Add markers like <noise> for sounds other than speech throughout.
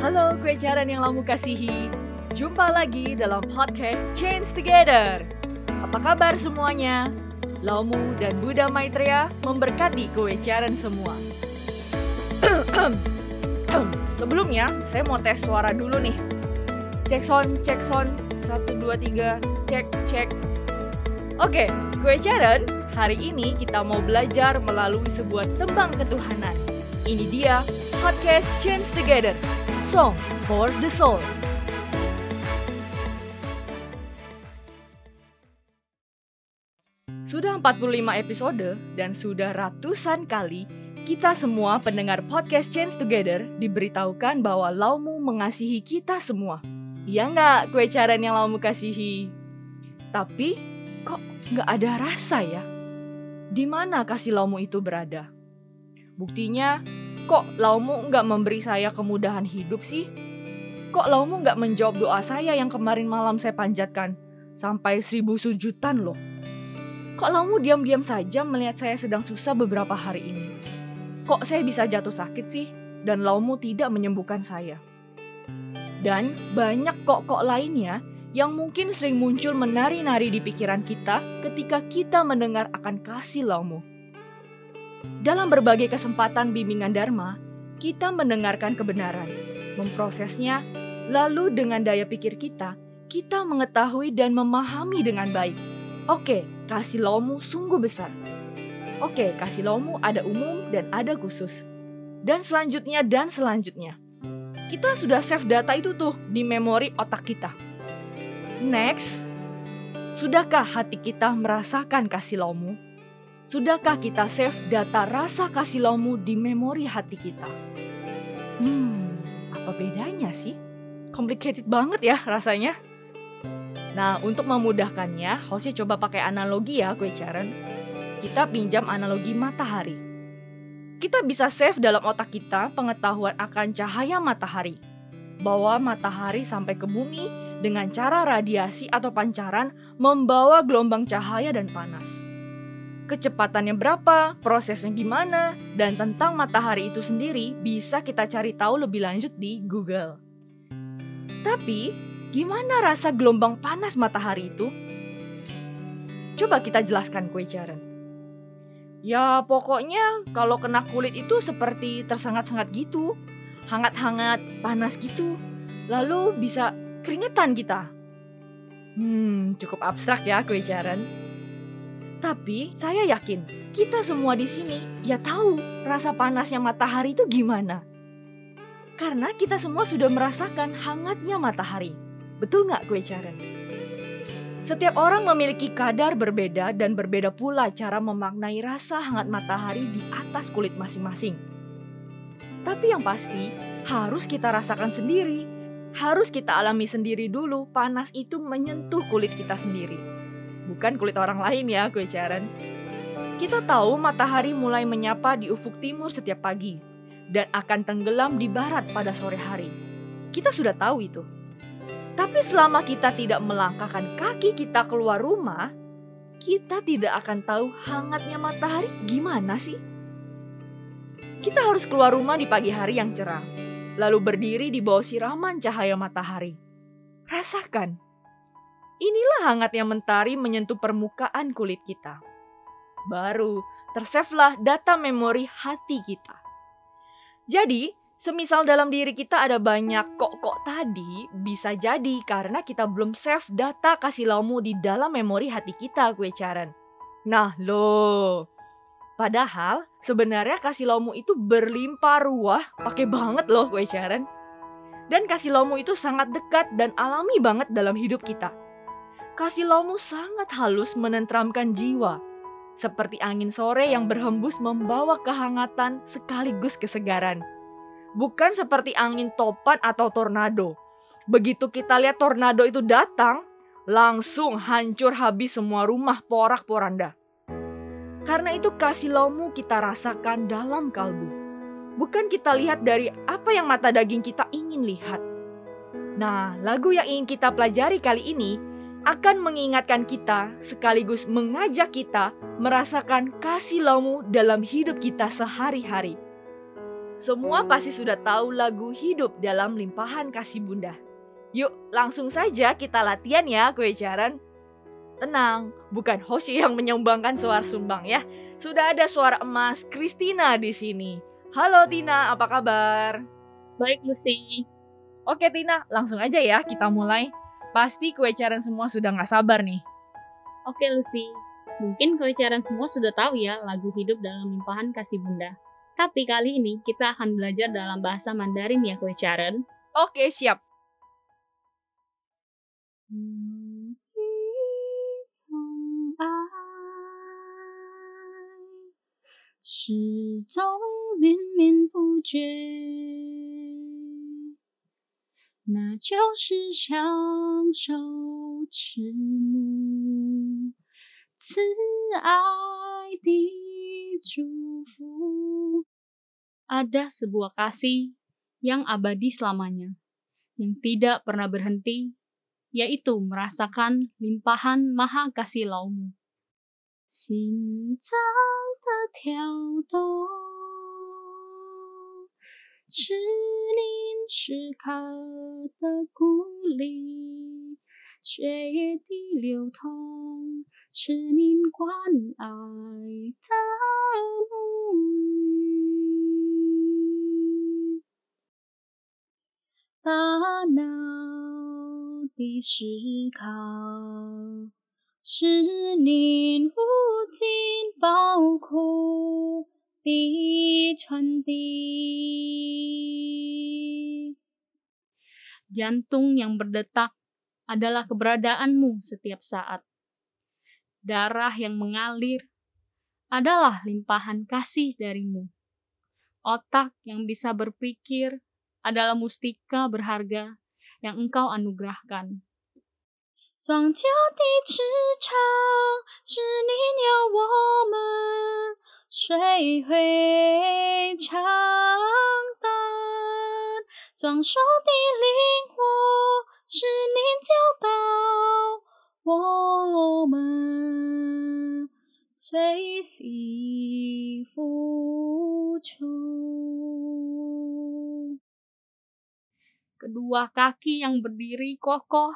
Halo kue jaran yang lamu kasihi. Jumpa lagi dalam podcast Change Together. Apa kabar semuanya? Laumu dan Buddha Maitreya memberkati kue jaran semua. <clears throat> Sebelumnya, saya mau tes suara dulu nih. Cek sound, cek sound. 1, 2, 3, cek, cek. Oke, kue jaran Hari ini kita mau belajar melalui sebuah tembang ketuhanan. Ini dia podcast Change Together Song for the Soul. Sudah 45 episode dan sudah ratusan kali kita semua pendengar podcast Change Together diberitahukan bahwa Laumu mengasihi kita semua. Ya nggak kue caran yang Laumu kasihi? Tapi kok nggak ada rasa ya? Di mana kasih Laumu itu berada? Buktinya Kok Laumu nggak memberi saya kemudahan hidup sih? Kok Laumu nggak menjawab doa saya yang kemarin malam saya panjatkan? Sampai seribu sujutan loh. Kok Laumu diam-diam saja melihat saya sedang susah beberapa hari ini? Kok saya bisa jatuh sakit sih? Dan Laumu tidak menyembuhkan saya. Dan banyak kok-kok lainnya yang mungkin sering muncul menari-nari di pikiran kita ketika kita mendengar akan kasih Laumu. Dalam berbagai kesempatan bimbingan Dharma, kita mendengarkan kebenaran, memprosesnya, lalu dengan daya pikir kita, kita mengetahui dan memahami dengan baik. Oke, kasih lomu sungguh besar. Oke, kasih lomu ada umum dan ada khusus. Dan selanjutnya dan selanjutnya. Kita sudah save data itu tuh di memori otak kita. Next, sudahkah hati kita merasakan kasih lomu? Sudahkah kita save data rasa kasih lomu di memori hati kita? Hmm, apa bedanya sih? Complicated banget ya rasanya. Nah, untuk memudahkannya, hostnya coba pakai analogi ya, kue Caren. Kita pinjam analogi matahari. Kita bisa save dalam otak kita pengetahuan akan cahaya matahari. Bahwa matahari sampai ke bumi dengan cara radiasi atau pancaran membawa gelombang cahaya dan panas kecepatannya berapa, prosesnya gimana, dan tentang matahari itu sendiri bisa kita cari tahu lebih lanjut di Google. Tapi, gimana rasa gelombang panas matahari itu? Coba kita jelaskan kue Jaren. Ya pokoknya kalau kena kulit itu seperti tersengat-sengat gitu. Hangat-hangat, panas gitu. Lalu bisa keringetan kita. Hmm, cukup abstrak ya kue Jaren. Tapi saya yakin kita semua di sini ya tahu rasa panasnya matahari itu gimana. Karena kita semua sudah merasakan hangatnya matahari. Betul nggak kue Caren? Setiap orang memiliki kadar berbeda dan berbeda pula cara memaknai rasa hangat matahari di atas kulit masing-masing. Tapi yang pasti harus kita rasakan sendiri. Harus kita alami sendiri dulu panas itu menyentuh kulit kita sendiri bukan kulit orang lain ya kue caran. Kita tahu matahari mulai menyapa di ufuk timur setiap pagi dan akan tenggelam di barat pada sore hari. Kita sudah tahu itu. Tapi selama kita tidak melangkahkan kaki kita keluar rumah, kita tidak akan tahu hangatnya matahari gimana sih. Kita harus keluar rumah di pagi hari yang cerah, lalu berdiri di bawah siraman cahaya matahari. Rasakan Inilah hangatnya mentari menyentuh permukaan kulit kita. Baru tersavelah data memori hati kita. Jadi, semisal dalam diri kita ada banyak kok-kok tadi, bisa jadi karena kita belum save data kasih laumu di dalam memori hati kita, kue caran. Nah, loh. Padahal sebenarnya kasih laumu itu berlimpah ruah, pakai banget loh kue caran. Dan kasih laumu itu sangat dekat dan alami banget dalam hidup kita kasih lomu sangat halus menentramkan jiwa, seperti angin sore yang berhembus membawa kehangatan sekaligus kesegaran. Bukan seperti angin topan atau tornado. Begitu kita lihat tornado itu datang, langsung hancur habis semua rumah porak-poranda. Karena itu kasih lomu kita rasakan dalam kalbu. Bukan kita lihat dari apa yang mata daging kita ingin lihat. Nah, lagu yang ingin kita pelajari kali ini akan mengingatkan kita sekaligus mengajak kita merasakan kasih laumu dalam hidup kita sehari-hari. semua pasti sudah tahu lagu Hidup dalam Limpahan Kasih Bunda. Yuk, langsung saja kita latihan ya, kue jaran. Tenang, bukan Hoshi yang menyumbangkan suara sumbang ya. Sudah ada suara emas Christina di sini. Halo Tina, apa kabar? Baik Lucy. Oke Tina, langsung aja ya kita mulai. Pasti kue caran semua sudah nggak sabar nih. Oke Lucy, mungkin kue caran semua sudah tahu ya lagu hidup dalam limpahan kasih bunda. Tapi kali ini kita akan belajar dalam bahasa Mandarin ya kue caran. Oke siap. Hmm, 那就是享受慈母慈爱的祝福。Ada sebuah kasih yang abadi selamanya, yang tidak pernah berhenti, yaitu merasakan limpahan maha kasih laumu. 心脏的跳动，是你。 时刻的鼓励，血液的流通，是您关爱的母语。大脑的思考，是您无尽宝库的传递。Jantung yang berdetak adalah keberadaanmu setiap saat. Darah yang mengalir adalah limpahan kasih darimu. Otak yang bisa berpikir adalah mustika berharga yang engkau anugerahkan. 双脚的翅膀是你要我们学会长大。双手的灵活 是您教导我们随喜付出。Kedua kaki yang berdiri kokoh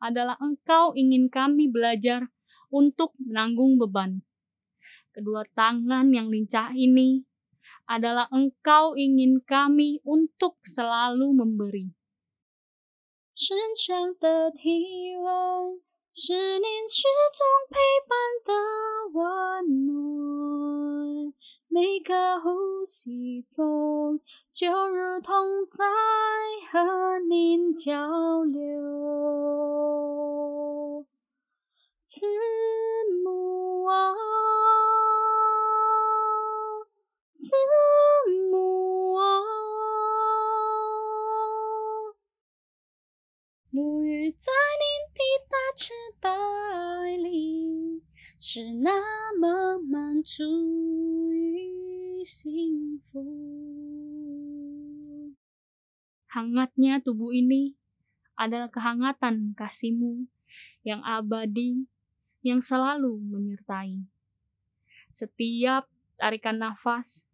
adalah engkau ingin kami belajar untuk menanggung beban. Kedua tangan yang lincah ini adalah Engkau ingin kami untuk selalu memberi. 身上的体温是您始终陪伴的温暖，每个呼吸中就如同在和您交流。慈母啊。慈 在您的大慈大爱里，是那么满足与幸福。Hangatnya tubuh ini adalah kehangatan kasihmu yang abadi, yang selalu menyertai. Setiap tarikan nafas,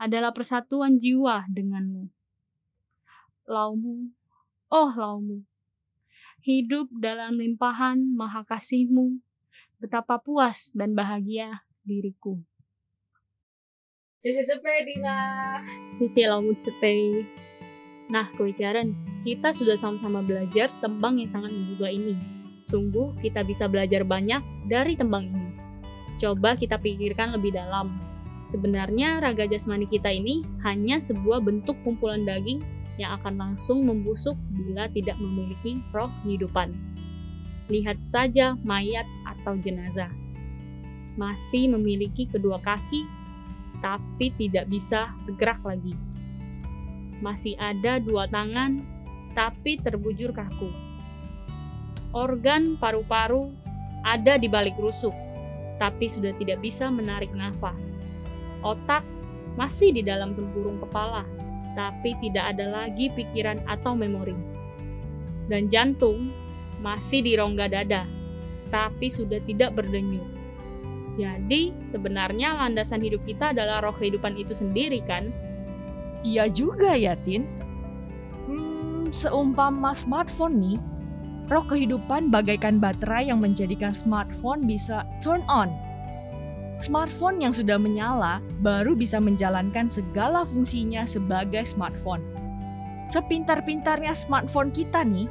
adalah persatuan jiwa denganmu. Laumu, oh laumu, hidup dalam limpahan maha kasihmu, betapa puas dan bahagia diriku. Sisi sepe, Dina. Sisi laumu sepe. Nah, kewicaran, kita sudah sama-sama belajar tembang yang sangat menggugah ini. Sungguh, kita bisa belajar banyak dari tembang ini. Coba kita pikirkan lebih dalam Sebenarnya raga jasmani kita ini hanya sebuah bentuk kumpulan daging yang akan langsung membusuk bila tidak memiliki roh kehidupan. Lihat saja mayat atau jenazah. Masih memiliki kedua kaki, tapi tidak bisa bergerak lagi. Masih ada dua tangan, tapi terbujur kaku. Organ paru-paru ada di balik rusuk, tapi sudah tidak bisa menarik nafas Otak masih di dalam tempurung kepala, tapi tidak ada lagi pikiran atau memori. Dan jantung masih di rongga dada, tapi sudah tidak berdenyut. Jadi, sebenarnya landasan hidup kita adalah roh kehidupan itu sendiri, kan? Iya juga ya, Tin. Hmm, seumpama smartphone nih, roh kehidupan bagaikan baterai yang menjadikan smartphone bisa turn on. Smartphone yang sudah menyala baru bisa menjalankan segala fungsinya sebagai smartphone. Sepintar-pintarnya smartphone kita nih,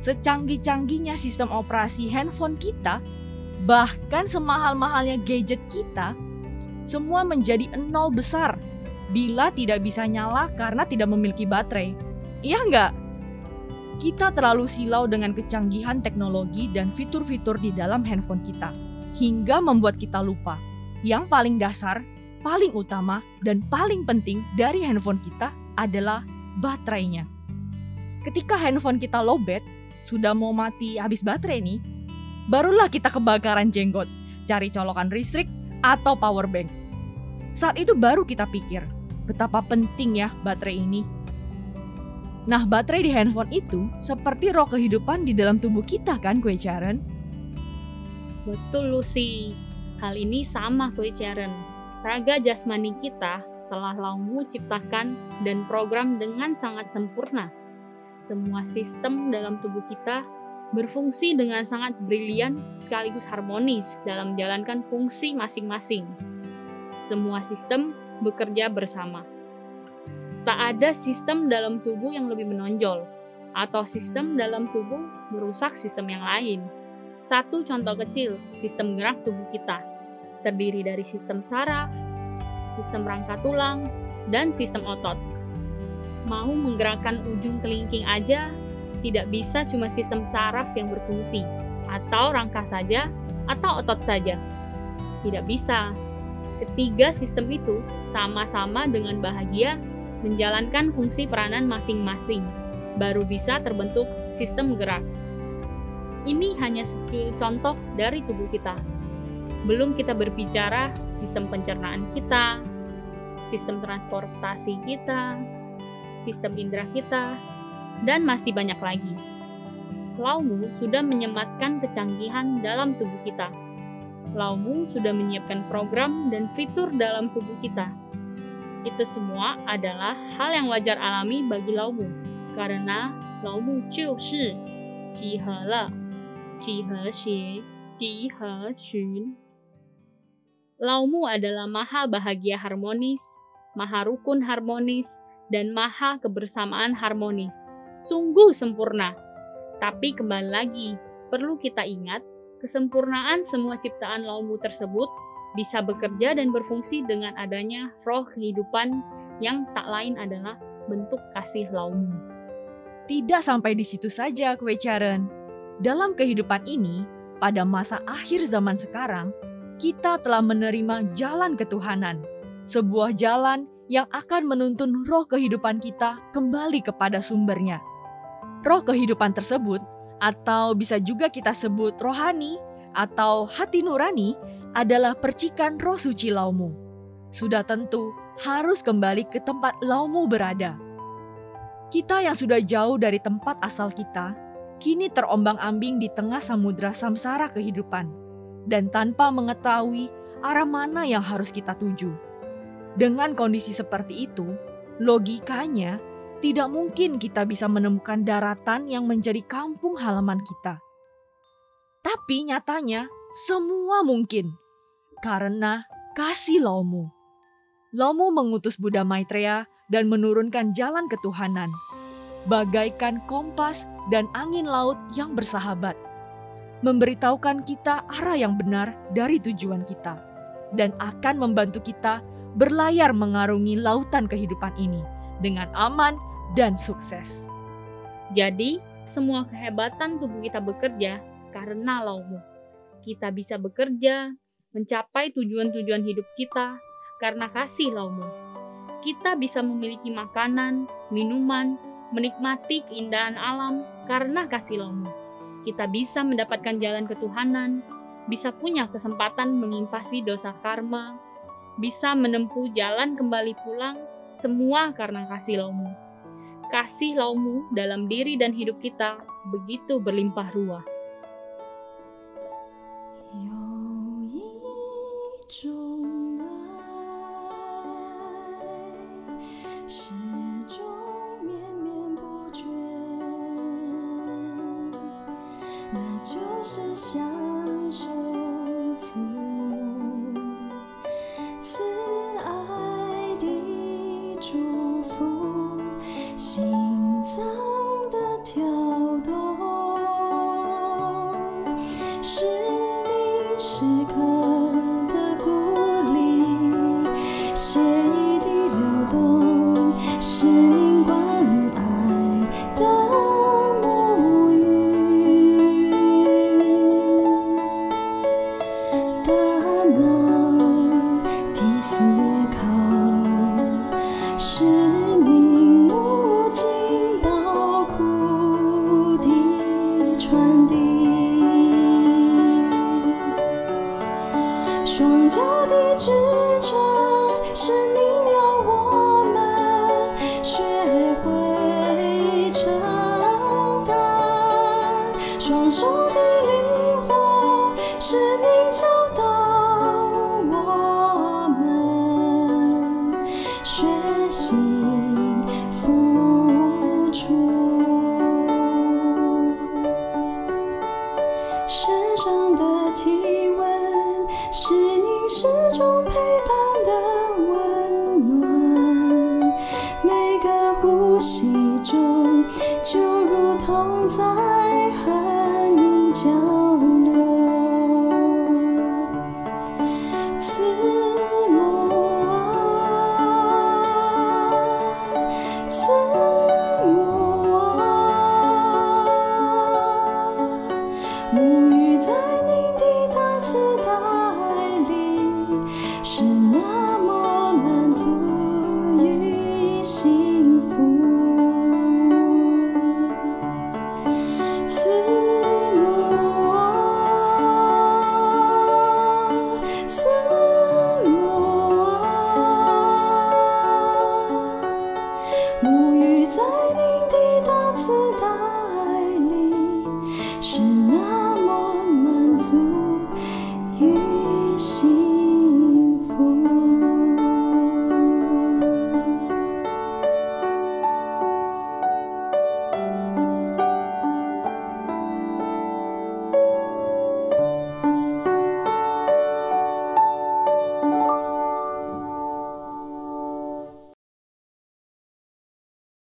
secanggih-canggihnya sistem operasi handphone kita, bahkan semahal-mahalnya gadget kita, semua menjadi nol besar bila tidak bisa nyala karena tidak memiliki baterai. Iya nggak? Kita terlalu silau dengan kecanggihan teknologi dan fitur-fitur di dalam handphone kita, hingga membuat kita lupa. Yang paling dasar, paling utama, dan paling penting dari handphone kita adalah baterainya. Ketika handphone kita lowbat, sudah mau mati habis baterai nih, barulah kita kebakaran jenggot, cari colokan listrik atau power bank. Saat itu baru kita pikir, betapa penting ya baterai ini. Nah, baterai di handphone itu seperti roh kehidupan di dalam tubuh kita kan, kue? Betul, Lucy. Hal ini sama kue Caren. Raga jasmani kita telah Laumu ciptakan dan program dengan sangat sempurna. Semua sistem dalam tubuh kita berfungsi dengan sangat brilian sekaligus harmonis dalam menjalankan fungsi masing-masing. Semua sistem bekerja bersama. Tak ada sistem dalam tubuh yang lebih menonjol, atau sistem dalam tubuh merusak sistem yang lain. Satu contoh kecil, sistem gerak tubuh kita terdiri dari sistem saraf, sistem rangka tulang, dan sistem otot. Mau menggerakkan ujung kelingking aja, tidak bisa cuma sistem saraf yang berfungsi, atau rangka saja, atau otot saja. Tidak bisa, Ketiga sistem itu sama-sama dengan bahagia menjalankan fungsi peranan masing-masing, baru bisa terbentuk sistem gerak. Ini hanya contoh dari tubuh kita. Belum kita berbicara sistem pencernaan kita, sistem transportasi kita, sistem indera kita, dan masih banyak lagi. Laumu sudah menyematkan kecanggihan dalam tubuh kita, Laumu sudah menyiapkan program dan fitur dalam tubuh kita. Itu semua adalah hal yang wajar alami bagi Laumu, karena Laumu 就是集合了 集合协集合群 Laumu adalah maha bahagia harmonis, maha rukun harmonis, dan maha kebersamaan harmonis. Sungguh sempurna. Tapi kembali lagi, perlu kita ingat Kesempurnaan semua ciptaan laumu tersebut bisa bekerja dan berfungsi dengan adanya roh kehidupan yang tak lain adalah bentuk kasih laumu. Tidak sampai di situ saja, kue Caren. Dalam kehidupan ini, pada masa akhir zaman sekarang, kita telah menerima jalan ketuhanan, sebuah jalan yang akan menuntun roh kehidupan kita kembali kepada sumbernya. Roh kehidupan tersebut atau bisa juga kita sebut rohani atau hati nurani adalah percikan roh suci laumu. Sudah tentu harus kembali ke tempat laumu berada. Kita yang sudah jauh dari tempat asal kita, kini terombang-ambing di tengah samudra samsara kehidupan, dan tanpa mengetahui arah mana yang harus kita tuju. Dengan kondisi seperti itu, logikanya tidak mungkin kita bisa menemukan daratan yang menjadi kampung halaman kita. Tapi nyatanya semua mungkin karena kasih Lomu. Lomu mengutus Buddha Maitreya dan menurunkan jalan ketuhanan, bagaikan kompas dan angin laut yang bersahabat, memberitahukan kita arah yang benar dari tujuan kita, dan akan membantu kita berlayar mengarungi lautan kehidupan ini dengan aman dan sukses. Jadi, semua kehebatan tubuh kita bekerja karena laumu. Kita bisa bekerja, mencapai tujuan-tujuan hidup kita karena kasih laumu. Kita bisa memiliki makanan, minuman, menikmati keindahan alam karena kasih laumu. Kita bisa mendapatkan jalan ketuhanan, bisa punya kesempatan mengimpasi dosa karma, bisa menempuh jalan kembali pulang, semua karena kasih laumu kasih laumu dalam diri dan hidup kita begitu berlimpah ruah. 那就是享受。